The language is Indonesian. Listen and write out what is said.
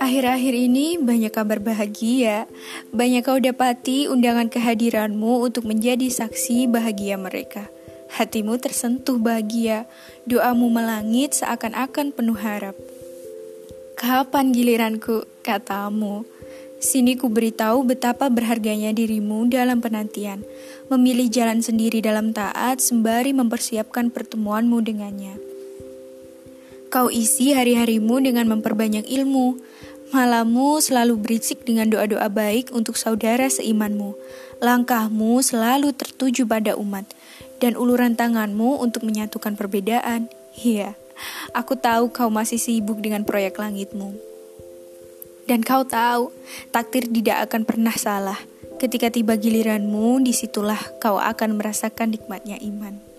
Akhir-akhir ini banyak kabar bahagia. Banyak kau dapati undangan kehadiranmu untuk menjadi saksi bahagia mereka. Hatimu tersentuh bahagia, doamu melangit seakan-akan penuh harap. Kapan giliranku, katamu? Sini ku beritahu betapa berharganya dirimu dalam penantian, memilih jalan sendiri dalam taat sembari mempersiapkan pertemuanmu dengannya. Kau isi hari-harimu dengan memperbanyak ilmu, Malammu selalu berisik dengan doa-doa baik untuk saudara seimanmu. Langkahmu selalu tertuju pada umat. Dan uluran tanganmu untuk menyatukan perbedaan. Iya, aku tahu kau masih sibuk dengan proyek langitmu. Dan kau tahu, takdir tidak akan pernah salah. Ketika tiba giliranmu, di situlah kau akan merasakan nikmatnya iman.